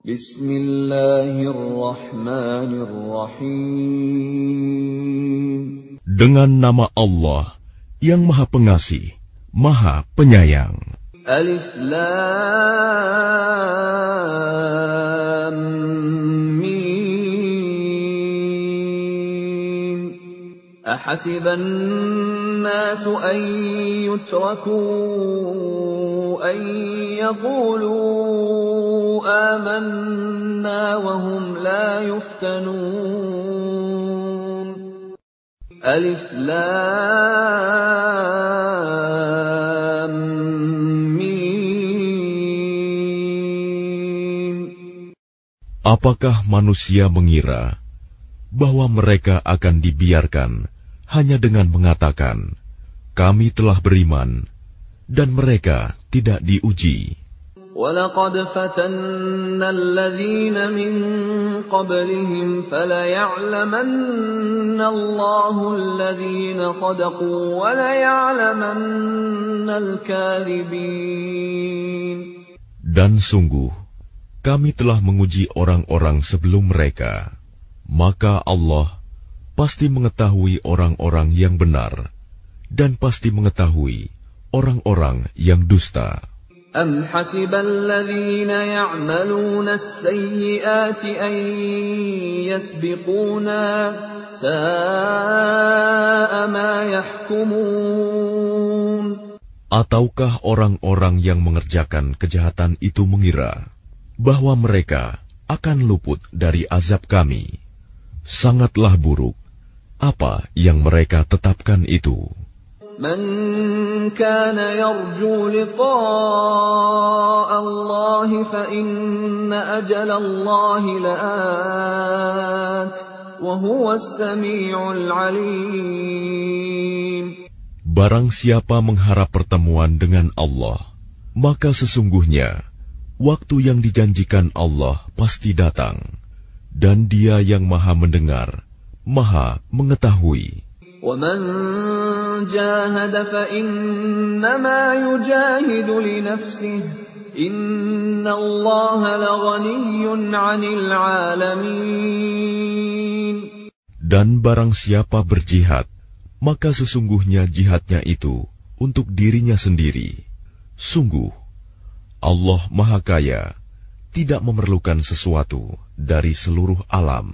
Bismillahirrahmanirrahim. Dengan nama Allah yang Maha Pengasih, Maha Penyayang. Alif Lam Mim. Ahasiban الناس أن يتركوا أن يقولوا آمنا وهم لا يفتنون ألف لام ميم Apakah manusia mengira bahwa mereka akan dibiarkan hanya dengan mengatakan, "Kami telah beriman," dan mereka tidak diuji. ولقد فتنا الذين من قبلهم فليعلمن الله الذين صدقوا وليعلمن الكاذبين Dan sungguh, kami telah menguji orang-orang sebelum mereka. Maka Allah pasti mengetahui orang-orang yang benar dan pasti mengetahui orang-orang yang dusta. أم حسب الذين يعملون السيئات أن يسبقونا ساء ما يحكمون Ataukah orang-orang yang mengerjakan kejahatan itu mengira bahwa mereka akan luput dari azab kami? Sangatlah buruk apa yang mereka tetapkan itu. من كان يرجو لقاء الله فإن أجل الله لآت وهو السميع العليم Barang siapa mengharap pertemuan dengan Allah, maka sesungguhnya waktu yang dijanjikan Allah pasti datang, dan Dia yang Maha Mendengar, Maha Mengetahui. ومن جاهد فإنما يجاهد لنفسه إن الله لغني عن العالمين Dan barang siapa berjihad, maka sesungguhnya jihadnya itu untuk dirinya sendiri. Sungguh, Allah Maha Kaya, tidak memerlukan sesuatu dari seluruh alam.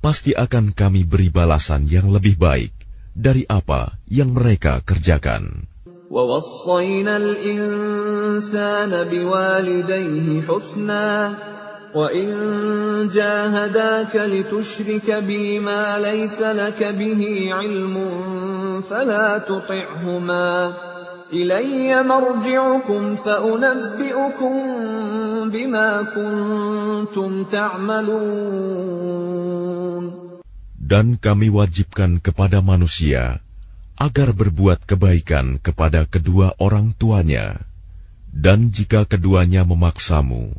pasti akan kami beri balasan yang lebih baik dari apa yang mereka kerjakan. ووصينا الإنسان بوالديه حسنا وإن جاهداك لتشرك بي ما ليس لك به علم فلا تطعهما إلي مرجعكم فأنبئكم بما كنتم تعملون Dan kami wajibkan kepada manusia agar berbuat kebaikan kepada kedua orang tuanya. Dan jika keduanya memaksamu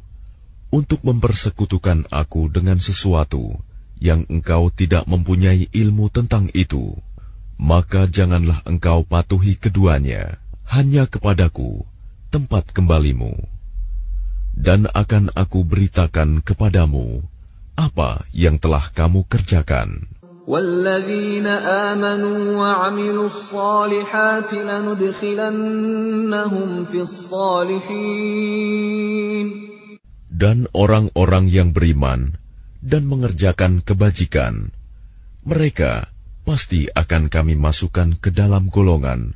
untuk mempersekutukan aku dengan sesuatu yang engkau tidak mempunyai ilmu tentang itu, maka janganlah engkau patuhi keduanya hanya kepadaku tempat kembalimu. Dan akan aku beritakan kepadamu apa yang telah kamu kerjakan. والذين آمنوا وعملوا الصالحات لندخلنهم في الصالحين Dan orang-orang yang beriman dan mengerjakan kebajikan, mereka pasti akan kami masukkan ke dalam golongan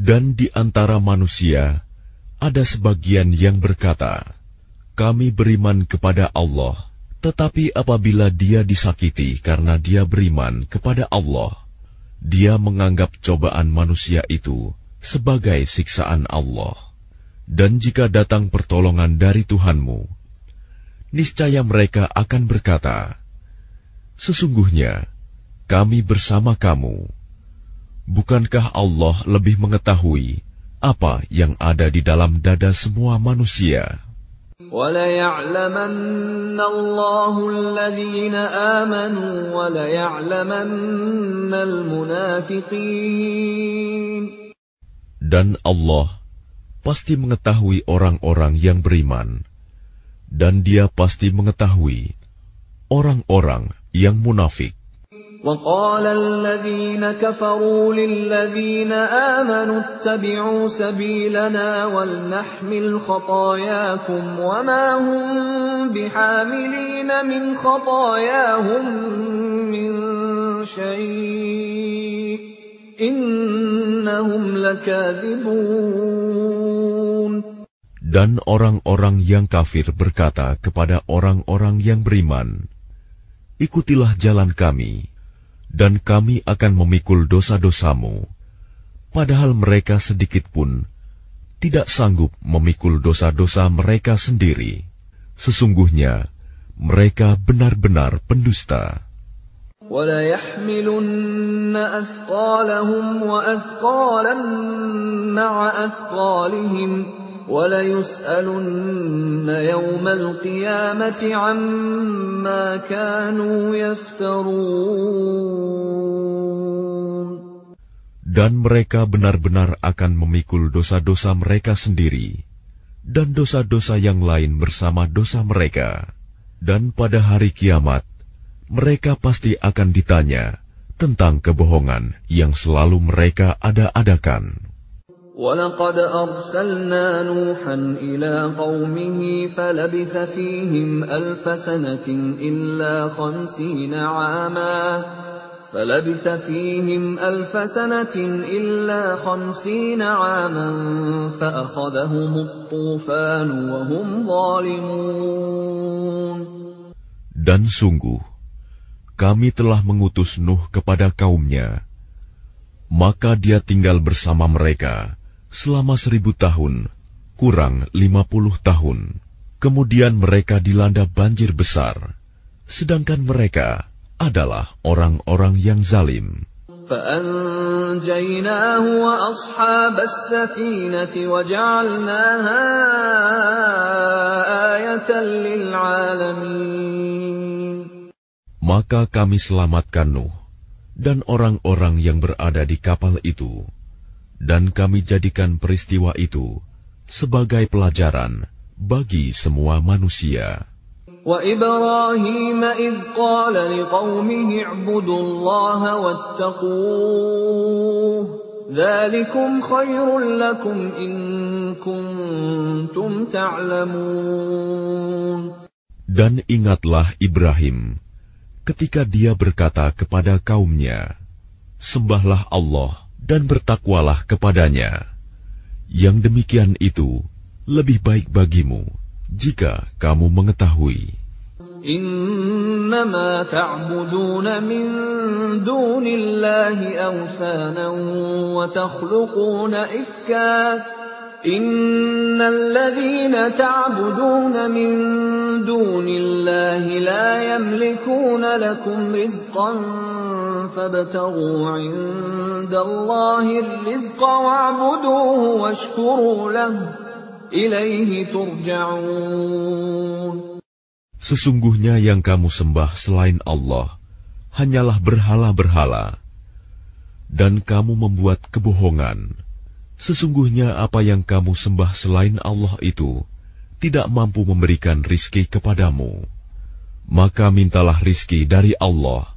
Dan di antara manusia ada sebagian yang berkata, "Kami beriman kepada Allah." Tetapi apabila dia disakiti karena dia beriman kepada Allah, dia menganggap cobaan manusia itu sebagai siksaan Allah. Dan jika datang pertolongan dari Tuhanmu, niscaya mereka akan berkata, "Sesungguhnya kami bersama kamu." Bukankah Allah lebih mengetahui apa yang ada di dalam dada semua manusia? Dan Allah pasti mengetahui orang-orang yang beriman, dan Dia pasti mengetahui orang-orang yang munafik. وقال الذين كفروا للذين آمنوا اتبعوا سبيلنا ولنحمل خطاياكم وما هم بحاملين من خطاياهم من شيء إنهم لكاذبون Dan orang-orang yang kafir berkata kepada orang-orang yang beriman, Ikutilah jalan kami, dan kami akan memikul dosa-dosamu, padahal mereka sedikit pun tidak sanggup memikul dosa-dosa mereka sendiri. Sesungguhnya mereka benar-benar pendusta. وَلَيَحْمِلُنَّ أَثْقَالَهُمْ وَأَثْقَالًا مَعَ أَثْقَالِهِمْ dan mereka benar-benar akan memikul dosa-dosa mereka sendiri, dan dosa-dosa yang lain bersama dosa mereka. Dan pada hari kiamat, mereka pasti akan ditanya tentang kebohongan yang selalu mereka ada-adakan. ولقد أرسلنا نوحا إلى قومه فلبث فيهم ألف سنة إلا خمسين عاما فلبث فيهم ألف سنة إلا خمسين عاما فأخذهم الطوفان وهم ظالمون Dan sungguh, kami telah mengutus Nuh kepada kaumnya, maka dia tinggal bersama mereka selama seribu tahun, kurang lima puluh tahun. Kemudian mereka dilanda banjir besar, sedangkan mereka adalah orang-orang yang zalim. Maka kami selamatkan Nuh dan orang-orang yang berada di kapal itu dan kami jadikan peristiwa itu sebagai pelajaran bagi semua manusia. وإبراهيم إذ قال لقومه اعبدوا الله واتقوه ذلكم خير لكم إن كنتم تعلمون Dan ingatlah Ibrahim ketika dia berkata kepada kaumnya, Sembahlah Allah dan bertakwalah kepadanya. Yang demikian itu lebih baik bagimu jika kamu mengetahui. إنما تعبدون من دون الله أوثانا وتخلقون إفكا إن الذين تعبدون من دون الله لا يملكون لكم رزقا فابتغوا عند الله الرزق واعبدوه واشكروا له إليه ترجعون Sesungguhnya yang kamu sembah selain Allah hanyalah berhala-berhala. dan kamu membuat kebohongan. Sesungguhnya apa yang kamu sembah selain Allah itu tidak mampu memberikan rizki kepadamu. Maka mintalah rizki dari Allah,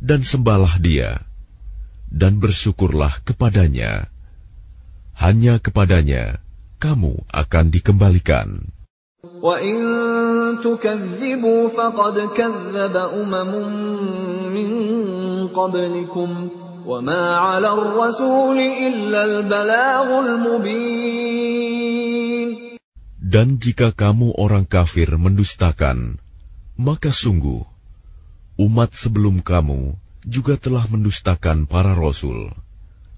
dan sembahlah dia, dan bersyukurlah kepadanya. Hanya kepadanya kamu akan dikembalikan. وَإِن تُكَذِّبُوا فَقَدْ كَذَّبَ أُمَمٌ مِّن قَبْلِكُمْ وَمَا عَلَى الرَّسُولِ إِلَّا الْبَلَاغُ الْمُبِينُ Dan jika kamu orang kafir mendustakan, maka sungguh, umat sebelum kamu juga telah mendustakan para rasul.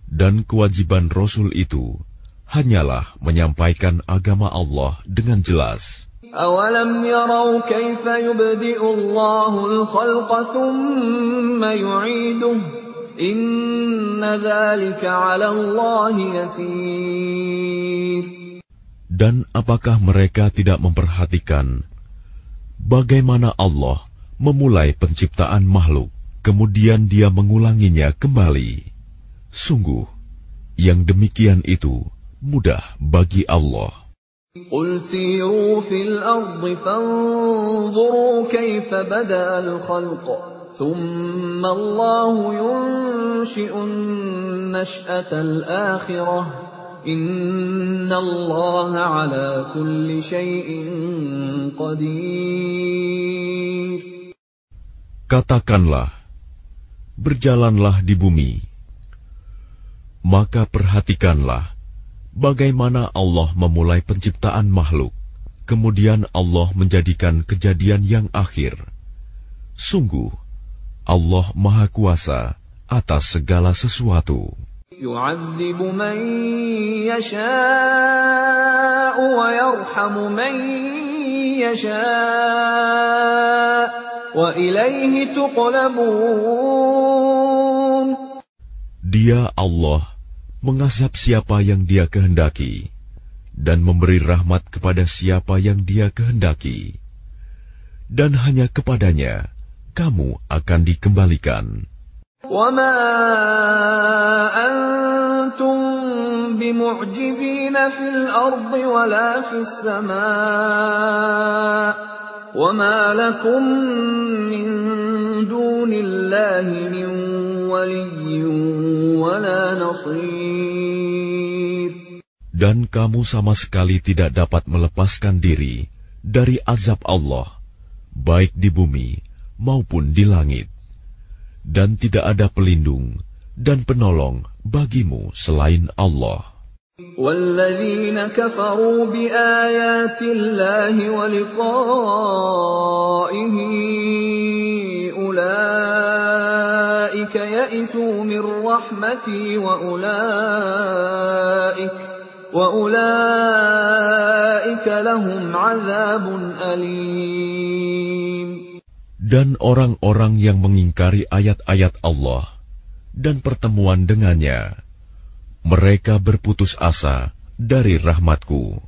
Dan kewajiban rasul itu hanyalah menyampaikan agama Allah dengan jelas. أَوَلَمْ يَرَوْا كَيْفَ يُبْدِئُ اللَّهُ الْخَلْقَ ثُمَّ يُعِيدُهُ إِنَّ ذَلِكَ عَلَى اللَّهِ يَسِيرٌ Dan apakah mereka tidak memperhatikan bagaimana Allah memulai penciptaan makhluk, kemudian Dia mengulanginya kembali? Sungguh, yang demikian itu mudah bagi Allah. قل سيروا في الأرض فانظروا كيف بدأ الخلق ثم الله ينشئ النشأة الآخرة إن الله على كل شيء قدير Katakanlah, berjalanlah di bumi, maka perhatikanlah bagaimana Allah memulai penciptaan makhluk, kemudian Allah menjadikan kejadian yang akhir. Sungguh, Allah Maha Kuasa atas segala sesuatu. يعذب من يشاء ويرحم من يشاء وإليه تقلبون Dia Allah mengazab siapa yang Dia kehendaki dan memberi rahmat kepada siapa yang Dia kehendaki. Dan hanya kepadanya kamu akan dikembalikan. وما أنتم بمعجزين في الأرض ولا في السماء وما لكم من دون الله من ولي ولا نصير Dan kamu sama sekali tidak dapat melepaskan diri dari azab Allah, baik di bumi maupun di langit. Dan tidak ada pelindung dan penolong bagimu selain Allah. والذين كفروا بآيات الله ولقائه أولئك يئسوا من رحمتي وأولئك وأولئك لهم عذاب أليم Dan orang-orang yang mengingkari ayat-ayat Allah dan pertemuan dengannya, mereka berputus asa dari rahmatku,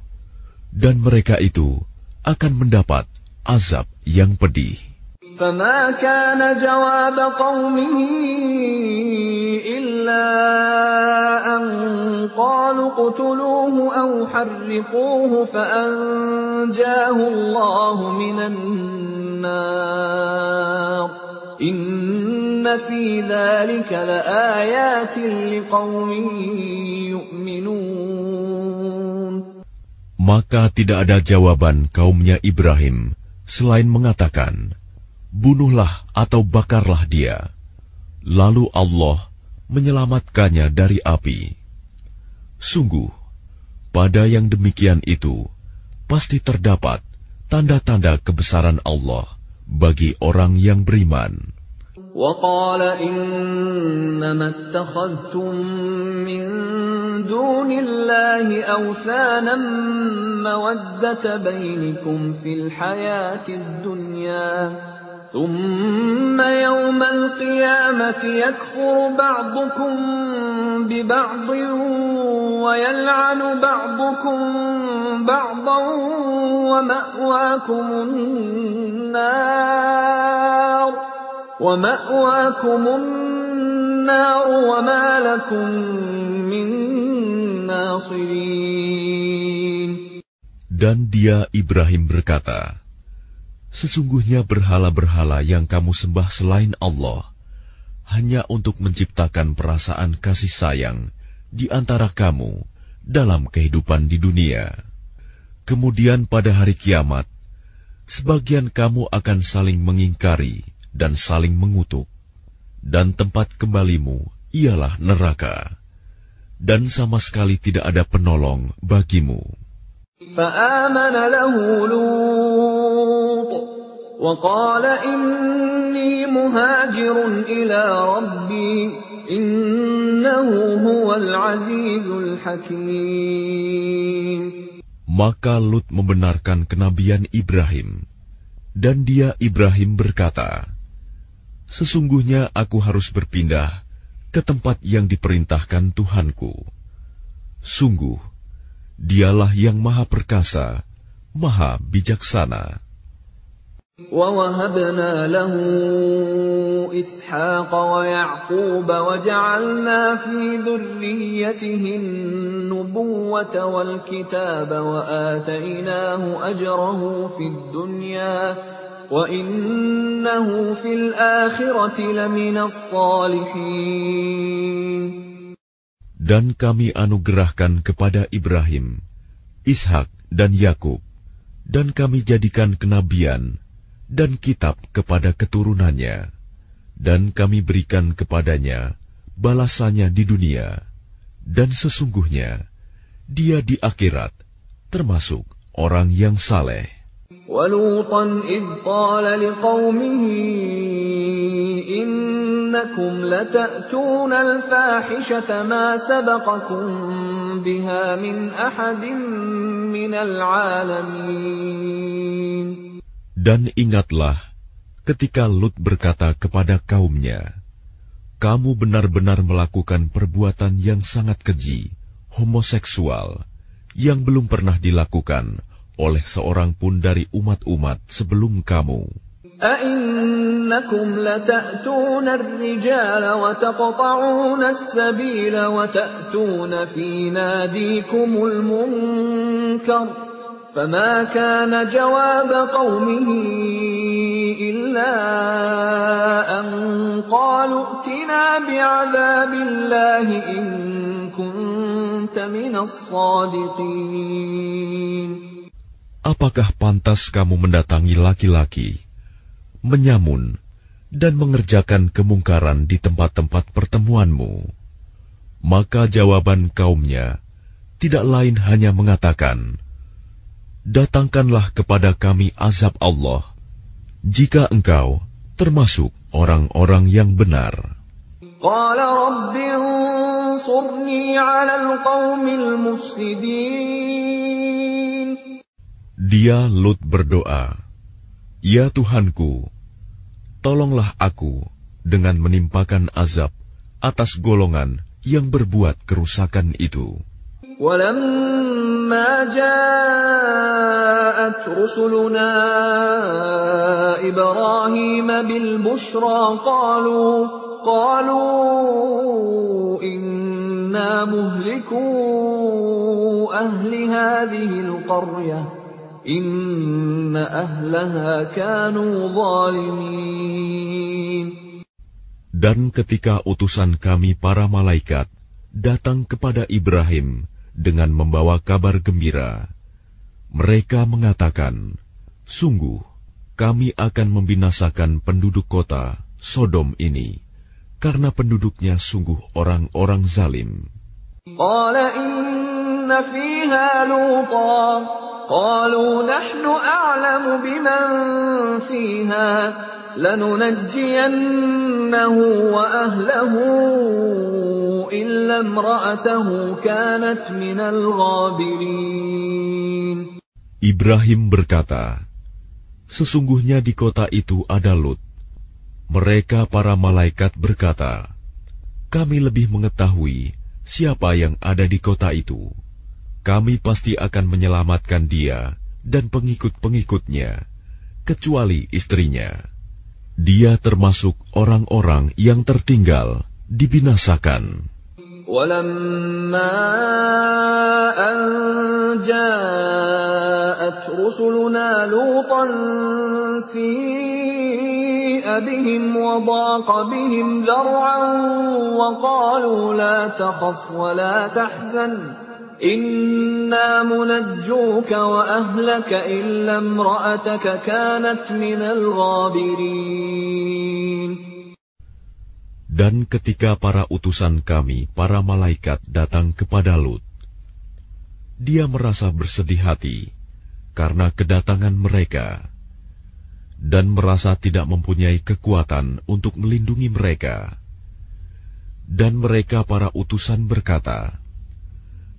dan mereka itu akan mendapat azab yang pedih. فما كان جواب قومه إلا أن قالوا اقتلوه أو حرقوه فأنجاه الله من النار إن في ذلك لآيات لقوم يؤمنون Maka tidak ada jawaban kaumnya Ibrahim selain mengatakan, Bunuhlah atau bakarlah dia. Lalu Allah menyelamatkannya dari api. Sungguh, pada yang demikian itu, pasti terdapat tanda-tanda kebesaran Allah bagi orang yang beriman. وقال إنما اتخذتم من دون الله أوثانا مودة بينكم في الحياة الدنيا ثم يوم القيامة يكفر بعضكم ببعض ويلعن بعضكم بعضا ومأواكم النار ومأواكم النار وما لكم من ناصرين. Dan dia Ibrahim berkata, Sesungguhnya berhala-berhala yang kamu sembah selain Allah hanya untuk menciptakan perasaan kasih sayang di antara kamu dalam kehidupan di dunia. Kemudian pada hari kiamat, sebagian kamu akan saling mengingkari dan saling mengutuk, dan tempat kembalimu ialah neraka, dan sama sekali tidak ada penolong bagimu. فآمن له لوط وقال إني مهاجر إلى ربي إنه هو العزيز الحكيم Maka Lut membenarkan kenabian Ibrahim, dan dia Ibrahim berkata, Sesungguhnya aku harus berpindah ke tempat yang diperintahkan Tuhanku. Sungguh, dialah yang maha perkasa, maha bijaksana. ووهبنا له إسحاق ويعقوب وجعلنا في ذريته النبوة والكتاب وآتيناه أجره في الدنيا وإنه في الآخرة لمن الصالحين dan kami anugerahkan kepada Ibrahim, Ishak dan Yakub, dan kami jadikan kenabian dan kitab kepada keturunannya, dan kami berikan kepadanya balasannya di dunia, dan sesungguhnya dia di akhirat termasuk orang yang saleh. ولوطا إذ قال لقومه إنكم لتأتون الفاحشة ما سبقكم بها من أحد من العالمين Dan ingatlah ketika Lut berkata kepada kaumnya, Kamu benar-benar melakukan perbuatan yang sangat keji, homoseksual, yang belum pernah dilakukan oleh seorang pun dari umat-umat sebelum kamu. أئنكم لتأتون الرجال وتقطعون السبيل وتأتون في ناديكم المنكر فما كان جواب قومه إلا أن قالوا ائتنا بعذاب الله إن كنت من الصادقين Apakah pantas kamu mendatangi laki-laki, menyamun, dan mengerjakan kemungkaran di tempat-tempat pertemuanmu? Maka jawaban kaumnya tidak lain hanya mengatakan, Datangkanlah kepada kami azab Allah, jika engkau termasuk orang-orang yang benar. Dia Lut berdoa, Ya Tuhanku, tolonglah aku dengan menimpakan azab atas golongan yang berbuat kerusakan itu. ولما جاءت رسلنا إبراهيم بالبشرى قالوا قالوا إنا مهلكو أهل هذه القرية Inna ahlaha kanu zalimin. Dan ketika utusan kami para malaikat datang kepada Ibrahim dengan membawa kabar gembira, mereka mengatakan, Sungguh, kami akan membinasakan penduduk kota Sodom ini, karena penduduknya sungguh orang-orang zalim. قال إن فيها لوطا قالوا نحن أعلم بمن فيها لننجينه وأهله إلا امرأته كانت من الغابرين Ibrahim berkata, Sesungguhnya di kota itu ada Lut. Mereka para malaikat berkata, Kami lebih mengetahui siapa yang ada di kota itu. Kami pasti akan menyelamatkan dia dan pengikut-pengikutnya, kecuali istrinya. Dia termasuk orang-orang yang tertinggal dibinasakan. ولما أن جاءت رسلنا لوطا سيء بهم وضاق بهم ذرعا وقالوا لا تخف ولا تحزن Inna munajjuka wa ahlaka illa imra'ataka kanat minal ghabirin. Dan ketika para utusan kami, para malaikat datang kepada Lut, dia merasa bersedih hati karena kedatangan mereka dan merasa tidak mempunyai kekuatan untuk melindungi mereka. Dan mereka para utusan berkata,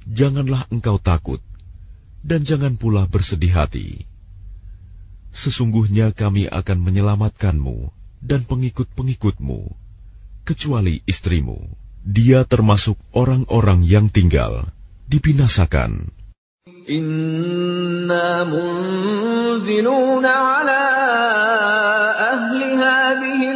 Janganlah engkau takut, dan jangan pula bersedih hati. Sesungguhnya kami akan menyelamatkanmu dan pengikut-pengikutmu kecuali istrimu. Dia termasuk orang-orang yang tinggal, dibinasakan. Inna munziluna ala ahli hadhihi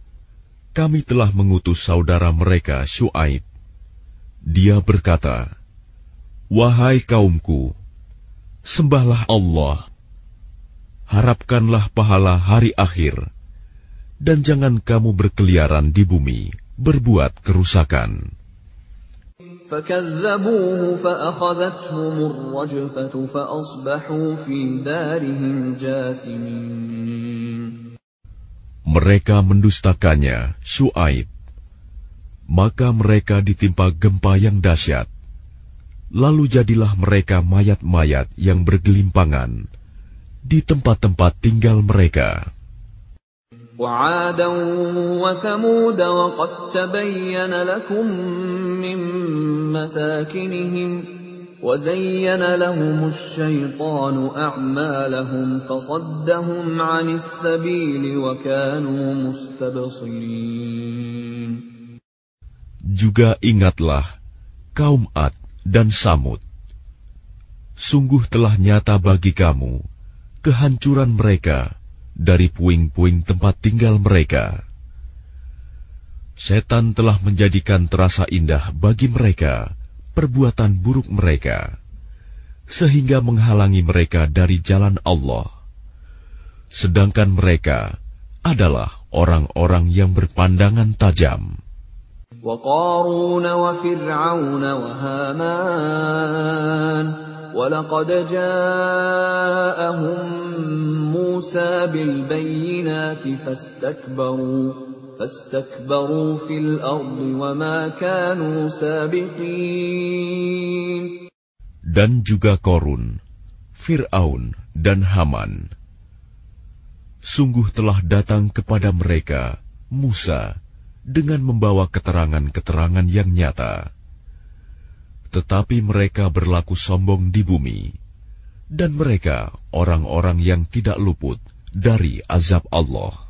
kami telah mengutus saudara mereka Shu'aib. Dia berkata, Wahai kaumku, sembahlah Allah harapkanlah pahala hari akhir, dan jangan kamu berkeliaran di bumi, berbuat kerusakan. Mereka mendustakannya, Shu'aib. Maka mereka ditimpa gempa yang dahsyat. Lalu jadilah mereka mayat-mayat yang bergelimpangan, di tempat-tempat tinggal mereka. وعادا وثمود وقد تبين لكم من مساكنهم وزين لهم الشيطان أعمالهم فصدهم عن السبيل وكانوا مستبصرين Juga ingatlah kaum Ad dan Samud. Sungguh telah nyata bagi kamu kehancuran mereka dari puing-puing tempat tinggal mereka. Setan telah menjadikan terasa indah bagi mereka perbuatan buruk mereka, sehingga menghalangi mereka dari jalan Allah. Sedangkan mereka adalah orang-orang yang berpandangan tajam. وقارون وفرعون وهامان ولقد جاءهم موسى بالبينات فاستكبروا فاستكبروا في الأرض وما كانوا سابقين Dan juga Korun, Fir'aun, dan Haman. Sungguh telah datang kepada mereka Musa dengan membawa keterangan-keterangan yang nyata tetapi mereka berlaku sombong di bumi, dan mereka orang-orang yang tidak luput dari azab Allah.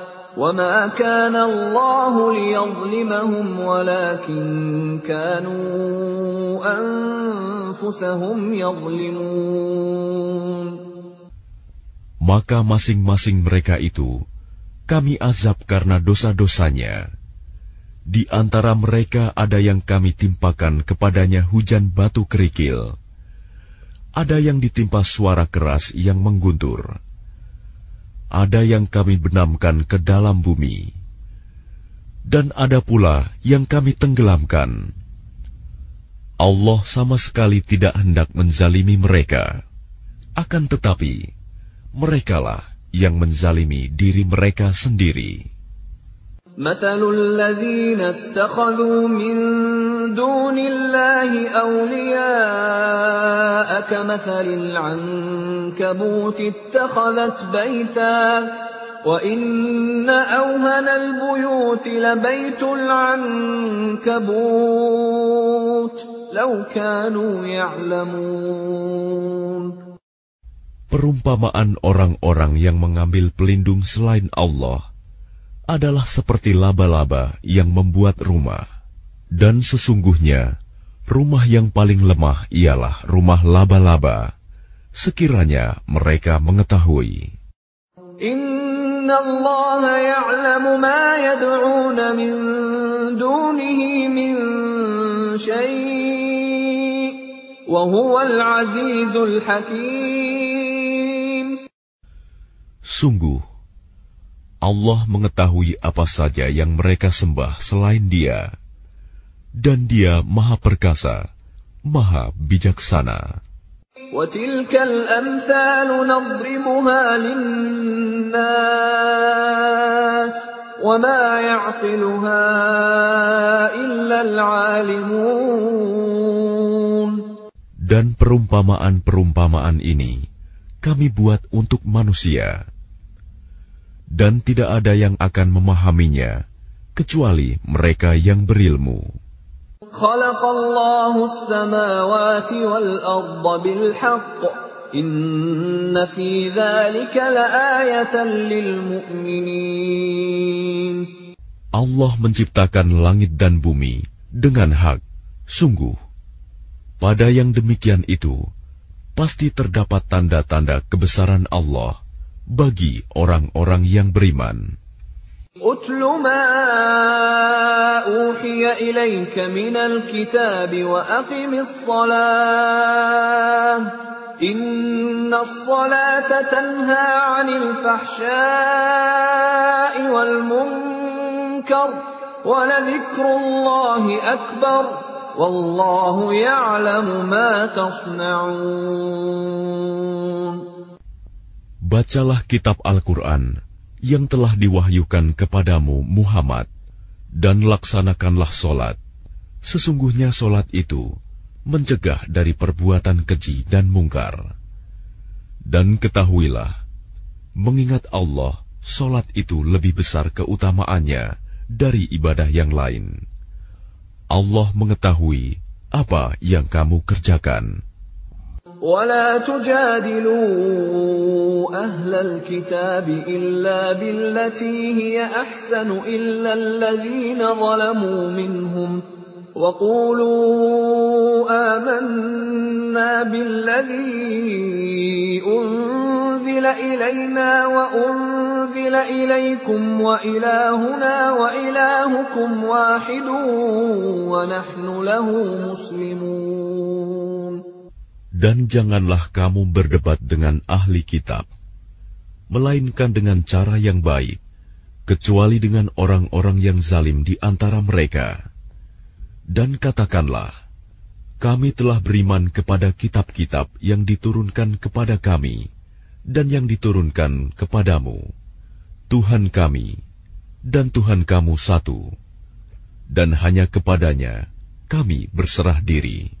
وما كان الله ليظلمهم ولكن كانوا أنفسهم يظلمون maka masing-masing mereka itu kami azab karena dosa-dosanya. Di antara mereka ada yang kami timpakan kepadanya hujan batu kerikil. Ada yang ditimpa suara keras yang mengguntur. ada yang kami benamkan ke dalam bumi. Dan ada pula yang kami tenggelamkan. Allah sama sekali tidak hendak menzalimi mereka. Akan tetapi, merekalah yang menzalimi diri mereka sendiri. مثل الذين اتخذوا من دون الله أولياء كمثل العنكبوت اتخذت بيتا وإن أوهن البيوت لبيت العنكبوت لو كانوا يعلمون Perumpamaan orang-orang yang mengambil pelindung selain Allah adalah seperti laba-laba yang membuat rumah. Dan sesungguhnya, rumah yang paling lemah ialah rumah laba-laba, sekiranya mereka mengetahui. Inna Allah ya'lamu ma yad'una min dunihi min syai' wa huwa al-azizul hakim. Sungguh, Allah mengetahui apa saja yang mereka sembah selain Dia, dan Dia Maha Perkasa, Maha Bijaksana. Dan perumpamaan-perumpamaan ini kami buat untuk manusia dan tidak ada yang akan memahaminya kecuali mereka yang berilmu. Allah menciptakan langit dan bumi dengan hak. Sungguh, pada yang demikian itu, pasti terdapat tanda-tanda kebesaran Allah bagi orang-orang yang beriman. أتل ما أوحي إليك من الكتاب وأقم الصلاة إن الصلاة تنهى عن الفحشاء والمنكر ولذكر الله أكبر والله يعلم ما تصنعون Bacalah kitab Al-Quran yang telah diwahyukan kepadamu Muhammad, dan laksanakanlah solat. Sesungguhnya solat itu mencegah dari perbuatan keji dan mungkar. Dan ketahuilah, mengingat Allah, solat itu lebih besar keutamaannya dari ibadah yang lain. Allah mengetahui apa yang kamu kerjakan. ولا تجادلوا أهل الكتاب إلا بالتي هي أحسن إلا الذين ظلموا منهم وقولوا آمنا بالذي أنزل إلينا وأنزل إليكم وإلهنا وإلهكم واحد ونحن له مسلمون Dan janganlah kamu berdebat dengan ahli kitab, melainkan dengan cara yang baik, kecuali dengan orang-orang yang zalim di antara mereka. Dan katakanlah, kami telah beriman kepada kitab-kitab yang diturunkan kepada kami dan yang diturunkan kepadamu. Tuhan kami dan Tuhan kamu satu, dan hanya kepadanya kami berserah diri.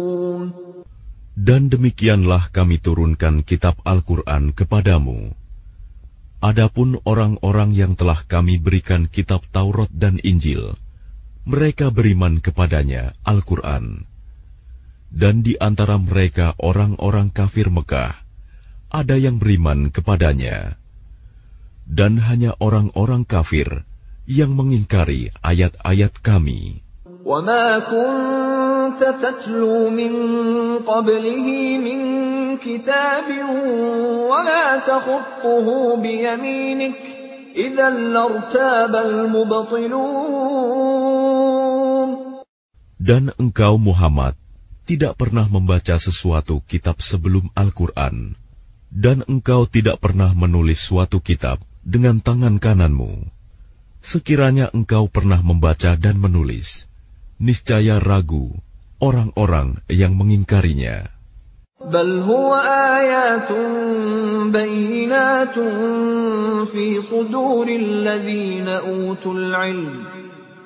Dan demikianlah kami turunkan kitab Al-Quran kepadamu. Adapun orang-orang yang telah kami berikan kitab Taurat dan Injil, mereka beriman kepadanya, Al-Quran. Dan di antara mereka orang-orang kafir Mekah, ada yang beriman kepadanya. Dan hanya orang-orang kafir yang mengingkari ayat-ayat kami. وما كنت تتلو من قبله من كتاب ولا تخطه بيمينك إذا لارتاب المبطلون Dan engkau Muhammad tidak pernah membaca sesuatu kitab sebelum Al-Quran, dan engkau tidak pernah menulis suatu kitab dengan tangan kananmu. Sekiranya engkau pernah membaca dan menulis, niscaya ragu orang-orang yang mengingkarinya. بل هو آيات بينات في صدور الذين أوتوا العلم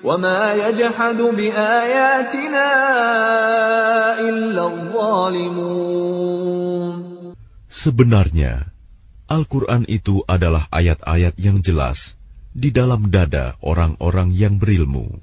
وما يجحد بآياتنا إلا الظالمون Sebenarnya, Al-Quran itu adalah ayat-ayat yang jelas di dalam dada orang-orang yang berilmu.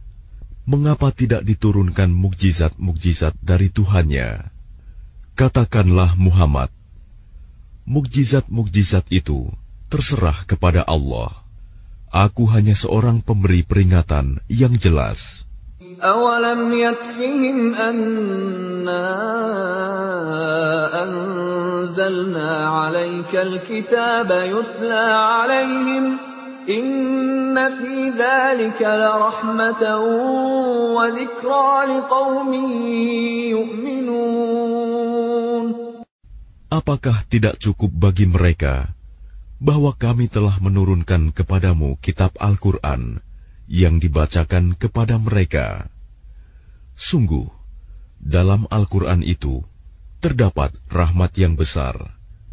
Mengapa tidak diturunkan mukjizat-mukjizat dari Tuhannya? Katakanlah Muhammad, mukjizat-mukjizat itu terserah kepada Allah. Aku hanya seorang pemberi peringatan yang jelas. أولم يكفهم أنا أنزلنا عليك الكتاب يتلى عليهم Apakah tidak cukup bagi mereka bahwa kami telah menurunkan kepadamu kitab Al-Quran yang dibacakan kepada mereka? Sungguh, dalam Al-Quran itu terdapat rahmat yang besar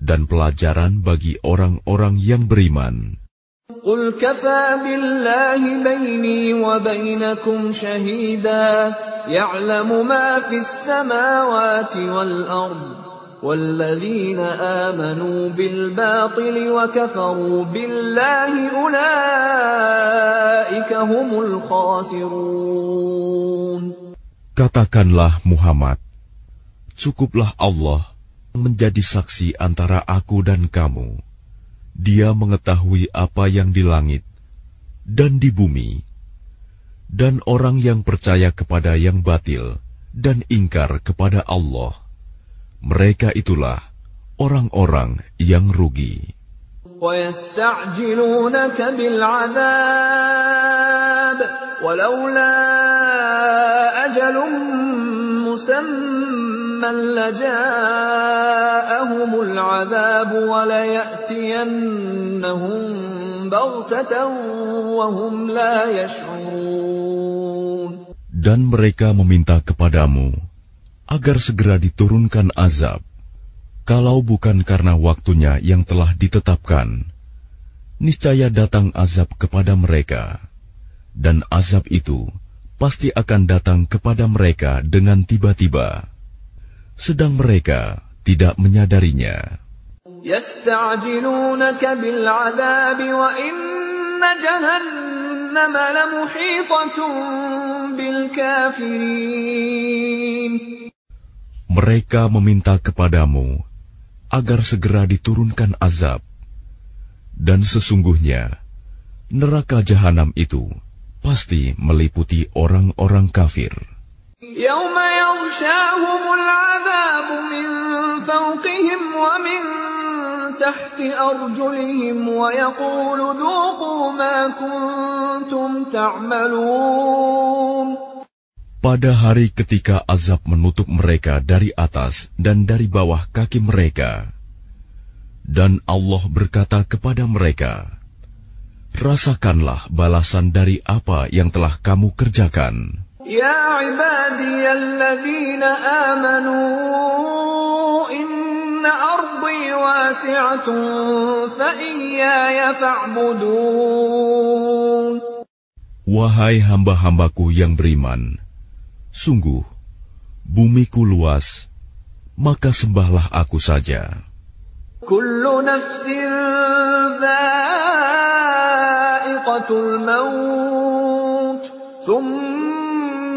dan pelajaran bagi orang-orang yang beriman. قل كفى بالله بيني وبينكم شهيدا يعلم ما في السماوات والأرض والذين آمنوا بالباطل وكفروا بالله أولئك هم الخاسرون Katakanlah Muhammad, cukuplah Allah menjadi saksi antara aku dan kamu. Dia mengetahui apa yang di langit dan di bumi, dan orang yang percaya kepada yang batil dan ingkar kepada Allah. Mereka itulah orang-orang yang rugi. ويستعجلونك بالعذاب ولولا أجل مسمى لجاءهم العذاب وليأتينهم بغتة وهم لا يشعرون Dan mereka meminta kepadamu agar segera diturunkan azab, kalau bukan karena waktunya yang telah ditetapkan. Niscaya datang azab kepada mereka, dan azab itu pasti akan datang kepada mereka dengan tiba-tiba, sedang mereka tidak menyadarinya. يستعجلونك بالعذاب وإن جهنم لمحيطة بالكافرين Mereka meminta kepadamu agar segera diturunkan azab, dan sesungguhnya neraka jahanam itu pasti meliputi orang-orang kafir. يوم يغشاهم العذاب من فوقهم ومن تحت أرجلهم ويقول ذوقوا ما كنتم تعملون Pada hari ketika azab menutup mereka dari atas dan dari bawah kaki mereka, Dan Allah berkata kepada mereka, Rasakanlah balasan dari apa yang telah kamu kerjakan. Ya ibadiyalladzina amanu inna ardi wasi'atun fa iyaya fa'budun. Wahai hamba-hambaku yang beriman, sungguh bumiku luas, maka sembahlah aku saja. Kullu nafsin dha'iqatul maut, thumma.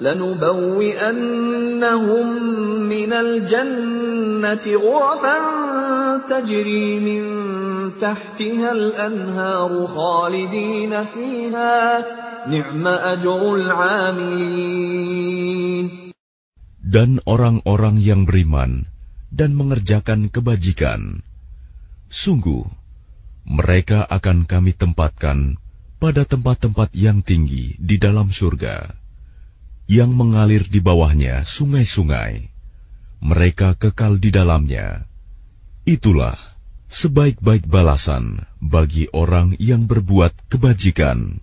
لنبوئنهم من الجنة غرفا تجري من تحتها الأنهار خالدين فيها نعم أجر العاملين Dan orang-orang yang beriman dan mengerjakan kebajikan. Sungguh, mereka akan kami tempatkan pada tempat-tempat yang tinggi di dalam surga, yang mengalir di bawahnya sungai-sungai. Mereka kekal di dalamnya. Itulah sebaik-baik balasan bagi orang yang berbuat kebajikan.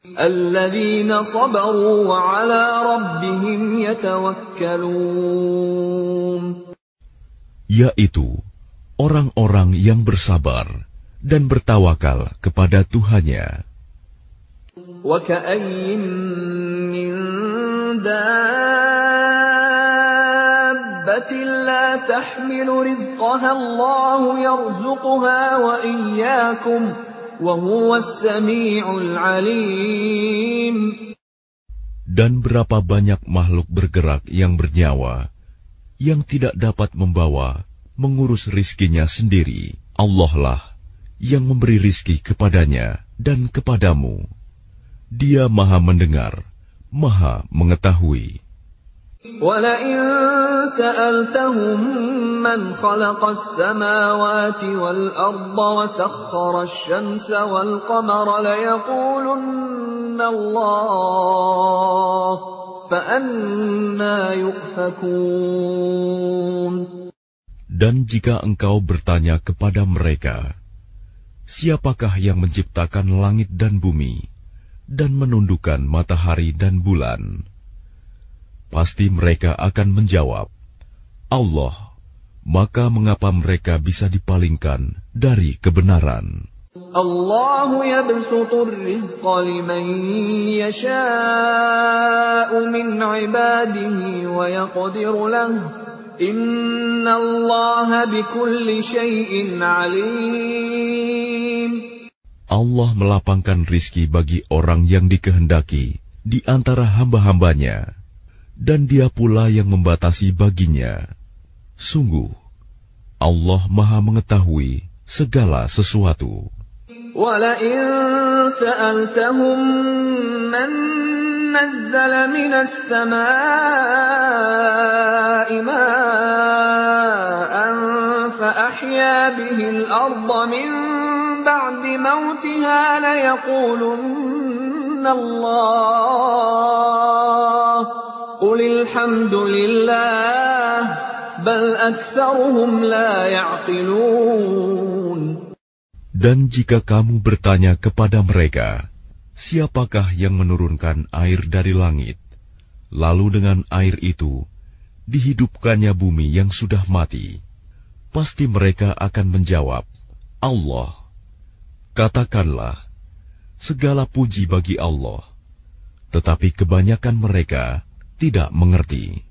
الذين صبروا وعلى ربهم يتوكلون yaitu orang-orang yang bersabar dan bertawakal kepada Tuhannya. وكأين من دابة لا تحمل رزقها الله يرزقها وإياكم وهو السميع العليم Dan berapa banyak makhluk bergerak yang bernyawa yang tidak dapat membawa mengurus rizkinya sendiri. Allah lah yang memberi rizki kepadanya dan kepadamu. Dia maha mendengar, maha mengetahui. ولئن سألتهم من خلق السماوات والأرض وسخر الشمس والقمر ليقولن الله فأنا يؤفكون Dan jika engkau bertanya kepada mereka, siapakah yang menciptakan langit dan bumi dan menundukkan matahari dan bulan. Pasti mereka akan menjawab, Allah, maka mengapa mereka bisa dipalingkan dari kebenaran? Allah yabsutur rizqa liman yasha'u min ibadihi wa yaqdiru lahu Inna Allah bikulli syai'in alim. Allah melapangkan rizki bagi orang yang dikehendaki di antara hamba-hambanya, dan dia pula yang membatasi baginya. Sungguh, Allah maha mengetahui segala sesuatu. ولئن سألتهم من نزل من السماء ماء فأحيا به الأرض من بعد موتها ليقولن الله قل الحمد لله بل أكثرهم لا يعقلون Dan jika kamu bertanya kepada mereka, siapakah yang menurunkan air dari langit, lalu dengan air itu dihidupkannya bumi yang sudah mati, pasti mereka akan menjawab, Allah. Katakanlah, segala puji bagi Allah, tetapi kebanyakan mereka tidak mengerti.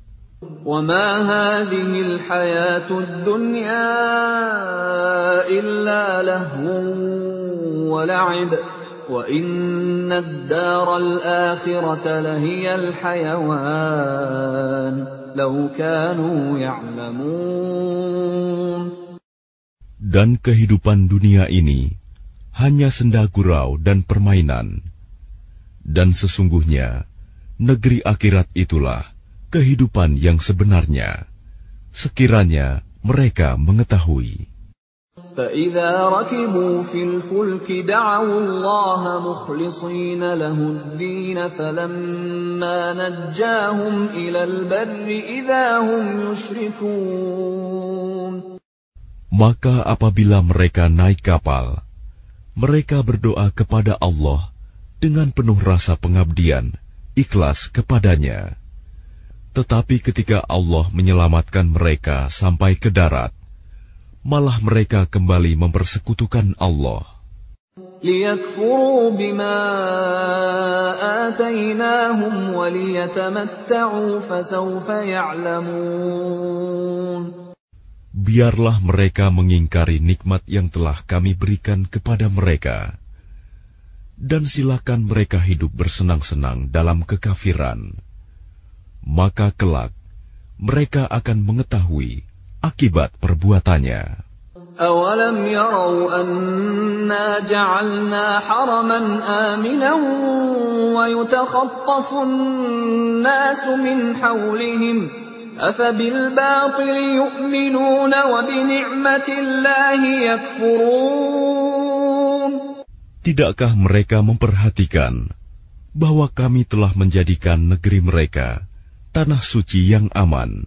وما هذه الحياة الدنيا إلا لهو ولعب وإن الدار الآخرة لهي الحيوان لو كانوا يعلمون Dan kehidupan dunia ini hanya senda gurau dan permainan. Dan sesungguhnya negeri akhirat itulah kehidupan yang sebenarnya. Sekiranya mereka mengetahui. فإذا ركبوا في الفلك دعوا الله مخلصين له الدين فلما نجاهم إلى البر إذا هم يشركون Maka apabila mereka naik kapal, mereka berdoa kepada Allah dengan penuh rasa pengabdian, ikhlas kepadanya. Tetapi ketika Allah menyelamatkan mereka sampai ke darat, malah mereka kembali mempersekutukan Allah Biarlah mereka mengingkari nikmat yang telah kami berikan kepada mereka. Dan silakan mereka hidup bersenang-senang dalam kekafiran. Maka kelak, mereka akan mengetahui akibat perbuatannya. أولم يروا أنا جعلنا حرما آمنا ويتخطف الناس من حولهم أفبالباطل يؤمنون وبنعمة الله يكفرون Tidakkah mereka memperhatikan bahwa kami telah menjadikan negeri mereka tanah suci yang aman,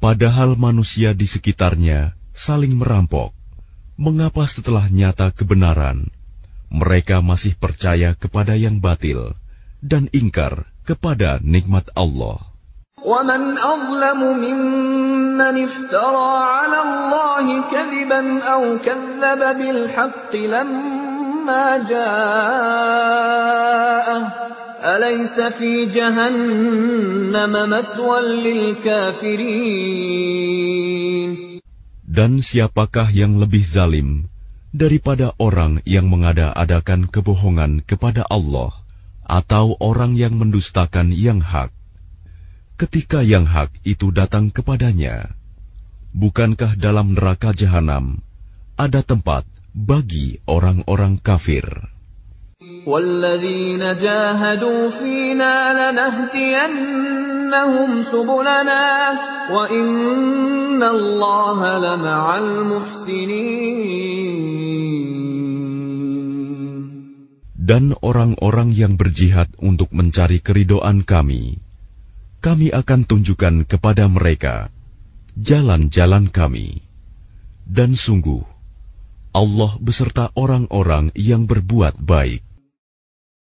Padahal manusia di sekitarnya saling merampok. Mengapa setelah nyata kebenaran, mereka masih percaya kepada yang batil dan ingkar kepada nikmat Allah? ومن أظلم ممن افترى على الله كذبا أو كذب بالحق لما جاءه أليس في جهنم مثوى للكافرين Dan siapakah yang lebih zalim daripada orang yang mengada-adakan kebohongan kepada Allah atau orang yang mendustakan yang hak? Ketika yang hak itu datang kepadanya, bukankah dalam neraka jahanam ada tempat bagi orang-orang kafir? والذين جاهدوا فينا لنهدينهم سبلنا وإن الله لمع المحسنين Dan orang-orang yang berjihad untuk mencari keridoan kami, kami akan tunjukkan kepada mereka jalan-jalan kami. Dan sungguh, Allah beserta orang-orang yang berbuat baik.